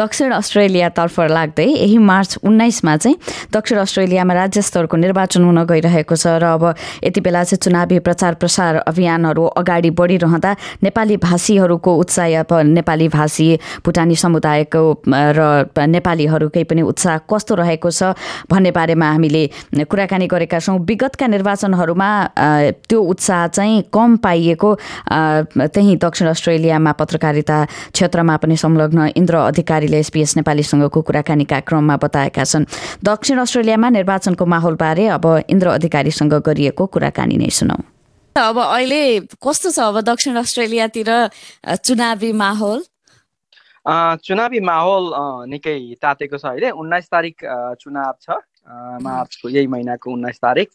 दक्षिण अस्ट्रेलियातर्फ लाग्दै यही मार्च उन्नाइसमा चाहिँ दक्षिण अस्ट्रेलियामा राज्य स्तरको निर्वाचन हुन गइरहेको छ र अब यति बेला चाहिँ चुनावी प्रचार प्रसार अभियानहरू अगाडि बढिरहँदा नेपाली भाषीहरूको उत्साह नेपाली भाषी भुटानी समुदायको र नेपालीहरूकै पनि उत्साह कस्तो रहेको छ भन्ने बारेमा हामीले कुराकानी गरेका छौँ। विगतका निर्वाचनहरूमा त्यो उत्साह चाहिँ कम पाइएको त्यही दक्षिण अस्ट्रेलियामा पत्रकारिता क्षेत्रमा पनि संलग्न इन्द्र अधिकारी अधिकारीले एसपिएस नेपालीसँगको कुराकानीका क्रममा बताएका छन्। दक्षिण अस्ट्रेलियामा निर्वाचनको माहौलबारे अब इन्द्र अधिकारीसँग गरिएको कुराकानी नै सुनौ। अब अहिले कस्तो छ अब दक्षिण अस्ट्रेलियातिर चुनावी माहौल? चुनावी माहौल निकै तातेको छ अहिले। उन्नाइस तारिक चुनाव छ मार्चको यही महिनाको उन्नाइस तारिक।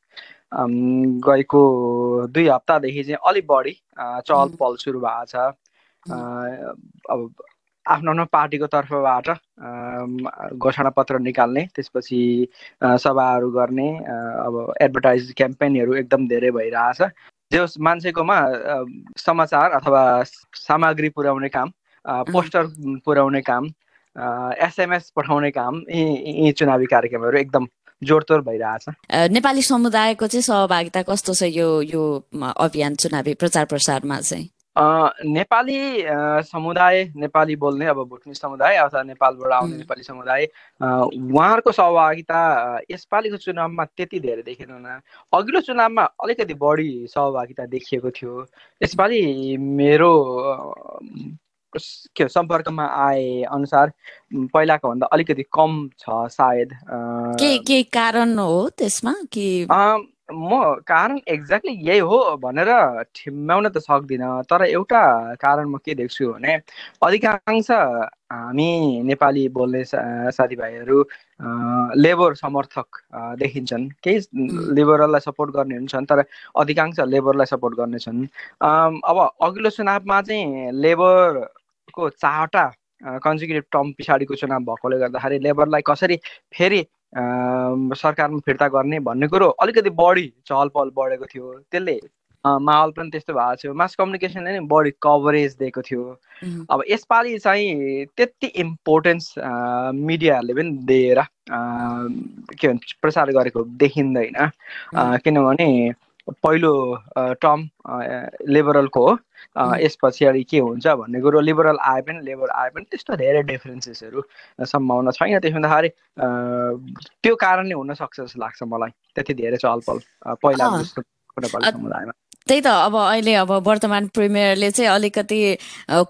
गएको दुई हप्तादेखि चाहिँ अलिक बढी चहल पहल सुरु भएको छ। अब आफ्नो आफ्नो पार्टीको तर्फबाट घोषणा पत्र निकाल्ने त्यसपछि सभाहरू गर्ने अब एडभर्टाइज क्याम्पेनहरू एकदम धेरै भइरहेछ। जो मान्छेकोमा समाचार अथवा सामग्री पुर्याउने काम पोस्टर पुर्याउने काम एसएमएस पठाउने काम यी यी चुनावी कार्यक्रमहरू एकदम जोडतोड भइरहेछ। नेपाली समुदायको चाहिँ सहभागिता कस्तो छ यो यो अभियान चुनावी प्रचार प्रसारमा चाहिँ? नेपाली समुदाय नेपाली बोल्ने अब भुटनी समुदाय अथवा नेपालबाट आउने नेपाली समुदाय उहाँहरूको सहभागिता यसपालिको चुनावमा त्यति धेरै देखेन अघिल्लो चुनावमा अलिकति बढी सहभागिता देखिएको थियो। यसपालि मेरो के सम्पर्कमा आए अनुसार पहिलाको भन्दा अलिकति कम छ सायद के के कारण हो त्यसमा कि म कारण एक्ज्याक्टली यही हो भनेर ठिम्ब्याउन त सक्दिनँ तर एउटा कारण म के देख्छु भने अधिकांश हामी नेपाली बोल्ने साथीभाइहरू लेबर समर्थक देखिन्छन्। केही लेबरलाई सपोर्ट गर्ने पनि छन् तर अधिकांश लेबरलाई सपोर्ट गर्ने छन्। अब अघिल्लो चुनावमा चाहिँ लेबरको चारवटा कन्जिक्युटिभ टर्म पछाडिको चुनाव भएकोले गर्दाखेरि लेबरलाई कसरी फेरि सरकारमा फिर्ता गर्ने भन्ने कुरो अलिकति बढी चहल पहल बढेको थियो। त्यसले माहौल पनि त्यस्तो भएको थियो। मास कम्युनिकेसनले नै बढी कभरेज दिएको थियो। अब यसपालि चाहिँ त्यति इम्पोर्टेन्स मिडियाहरूले पनि दिएर के भन्छ प्रचार गरेको देखिँदैन। किनभने पहिलो टर्म लेबरलको हो यस पछाडि के हुन्छ भन्ने कुरो लिबरल आए पनि लेबर आए पनि त्यस्तो धेरै डिफरेन्सेसहरू सम्भावना छैन। त्यसो हुँदाखेरि त्यो कारणले हुनसक्छ जस्तो लाग्छ मलाई। त्यति धेरै चहलपहल पहिला नेपाली समुदायमा। त्यही त अब अहिले अब वर्तमान प्रिमियरले चाहिँ अलिकति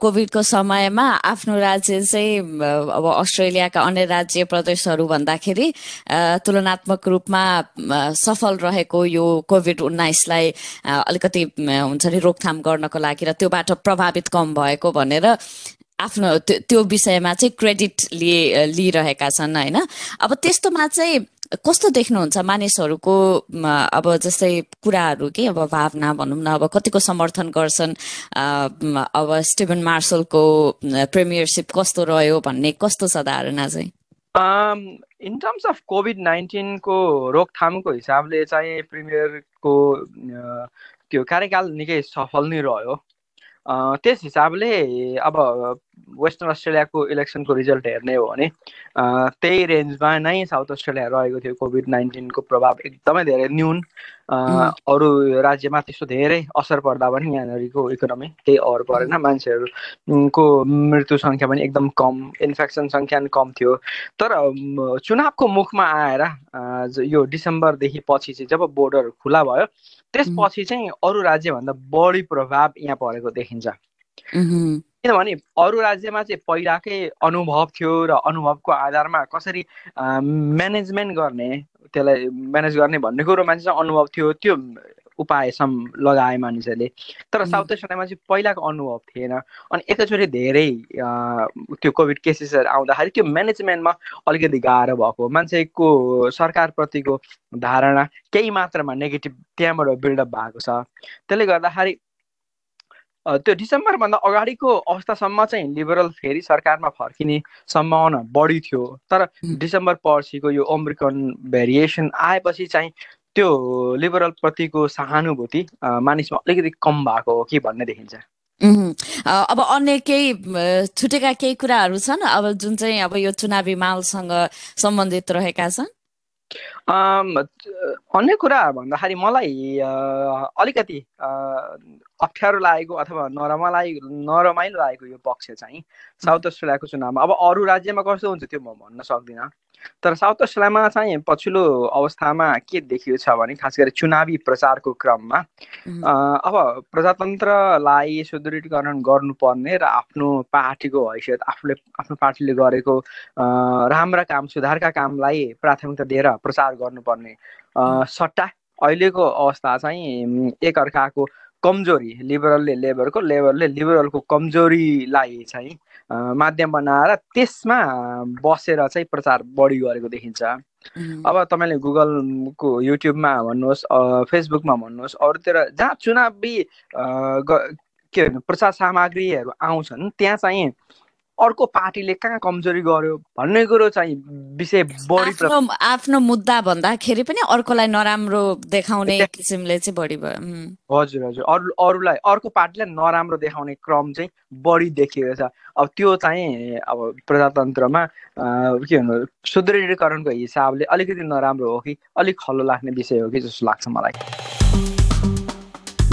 कोभिडको समयमा आफ्नो राज्य चाहिँ अब अस्ट्रेलियाका अन्य राज्य प्रदेशहरू भन्दाखेरि तुलनात्मक रूपमा सफल रहेको यो कोभिड उन्नाइसलाई अलिकति हुन्छ नि रोकथाम गर्नको लागि र त्योबाट प्रभावित कम भएको भनेर आफ्नो त्यो विषयमा चाहिँ क्रेडिट लिए लिइरहेका छन् होइन। अब त्यस्तोमा चाहिँ कस्तो देख्नुहुन्छ मानिसहरूको अब जस्तै कुराहरू के अब भावना भनौँ न अब कतिको समर्थन गर्छन् अब स्टिभन मार्सलको प्रिमियरसिप कस्तो रह्यो भन्ने कस्तो छ धारणा चाहिँ? इन टर्म्स अफ कोभिड नाइन्टिनको रोकथामको हिसाबले चाहिँ प्रिमियरको त्यो कार्यकाल निकै सफल नै रह्यो। त्यस हिसाबले अब वेस्टर्न अस्ट्रेलियाको इलेक्सनको रिजल्ट हेर्ने हो भने त्यही रेन्जमा नै साउथ अस्ट्रेलिया रहेको थियो कोभिड नाइन्टिनको प्रभाव एकदमै धेरै न्यून। अरू राज्यमा त्यस्तो धेरै असर पर्दा पनि यहाँनिरको इकोनोमी केही अर परेन। मान्छेहरूको मृत्यु सङ्ख्या पनि एकदम कम इन्फेक्सन सङ्ख्या पनि कम थियो। तर चुनावको मुखमा आएर यो डिसेम्बरदेखि पछि चाहिँ जब बोर्डर खुला भयो त्यसपछि चाहिँ अरू राज्यभन्दा बढी प्रभाव यहाँ परेको देखिन्छ। किनभने अरू राज्यमा चाहिँ पहिलाकै अनुभव थियो र अनुभवको आधारमा कसरी म्यानेजमेन्ट गर्ने त्यसलाई म्यानेज गर्ने भन्ने कुरोमा चाहिँ अनुभव थियो त्यो उपाय सम लगाए मानिसहरूले। तर साउथ एसियामा चाहिँ पहिलाको अनुभव थिएन। अनि एकैचोटि धेरै त्यो कोभिड केसेसहरू आउँदाखेरि त्यो म्यानेजमेन्टमा अलिकति गाह्रो भएको। मान्छेको सरकारप्रतिको धारणा केही मात्रामा नेगेटिभ त्यहाँबाट बिल्डअप भएको छ। त्यसले गर्दाखेरि त्यो डिसेम्बरभन्दा अगाडिको अवस्थासम्म चाहिँ लिबरल फेरि सरकारमा फर्किने सम्भावना बढी थियो। तर डिसेम्बर पछिको यो अमेरिकन भेरिएसन आएपछि चाहिँ त्यो लिबरल प्रतिको सहानुभूति मानिसमा अलिकति कम भएको हो कि भन्ने देखिन्छ। अब अन्य केही छुटेका केही कुराहरू छन्? अब जुन चाहिँ अब यो चुनावी माहौलसँग सम्बन्धित रहेका छन्? अन्य कुरा भन्दाखेरि मलाई अलिकति अप्ठ्यारो लागेको अथवा नरमाइलो नरमाइलो लागेको यो पक्ष चाहिँ साउथ अस्ट्रेलियाको चुनावमा। अब अरू राज्यमा कस्तो हुन्छ त्यो म भन्न सक्दिनँ। तर साउथ अस्ट्रेलियामा चाहिँ पछिल्लो अवस्थामा के देखिएको छ भने खास गरी चुनावी प्रचारको क्रममा अब प्रजातन्त्रलाई सुदृढीकरण गर्नुपर्ने र आफ्नो पार्टीको हैसियत आफूले आफ्नो पार्टीले गरेको राम्रा काम सुधारका कामलाई प्राथमिकता दिएर प्रचार गर्नुपर्ने सट्टा अहिलेको अवस्था चाहिँ एकअर्काको कमजोरी लिबरलले लेबरको लेबरले लिबरलको कमजोरीलाई चाहिँ माध्यम बनाएर त्यसमा बसेर चाहिँ प्रचार बढी गरेको देखिन्छ। अब तपाईँले गुगलको युट्युबमा भन्नुहोस् फेसबुकमा भन्नुहोस् अरूतिर जहाँ चुनावी के भन्नु प्रचार सामग्रीहरू आउँछन् त्यहाँ चाहिँ अर्को पार्टीले कहाँ कमजोरी गर्यो भन्ने कुरो चाहिँ विषय बढी आफ्नो मुद्दा भन्दाखेरि पनि अर्कोलाई नराम्रो देखाउने देख- किसिमले चाहिँ बढी भयो। हजुर हजुर। अरू अरूलाई अर्को पार्टीलाई नराम्रो देखाउने क्रम चाहिँ बढी देखिएको छ। अब त्यो चाहिँ अब प्रजातन्त्रमा के भन्नु सुदृढीकरणको हिसाबले अलिकति नराम्रो हो कि अलिक खल्लो लाग्ने विषय हो कि जस्तो लाग्छ मलाई।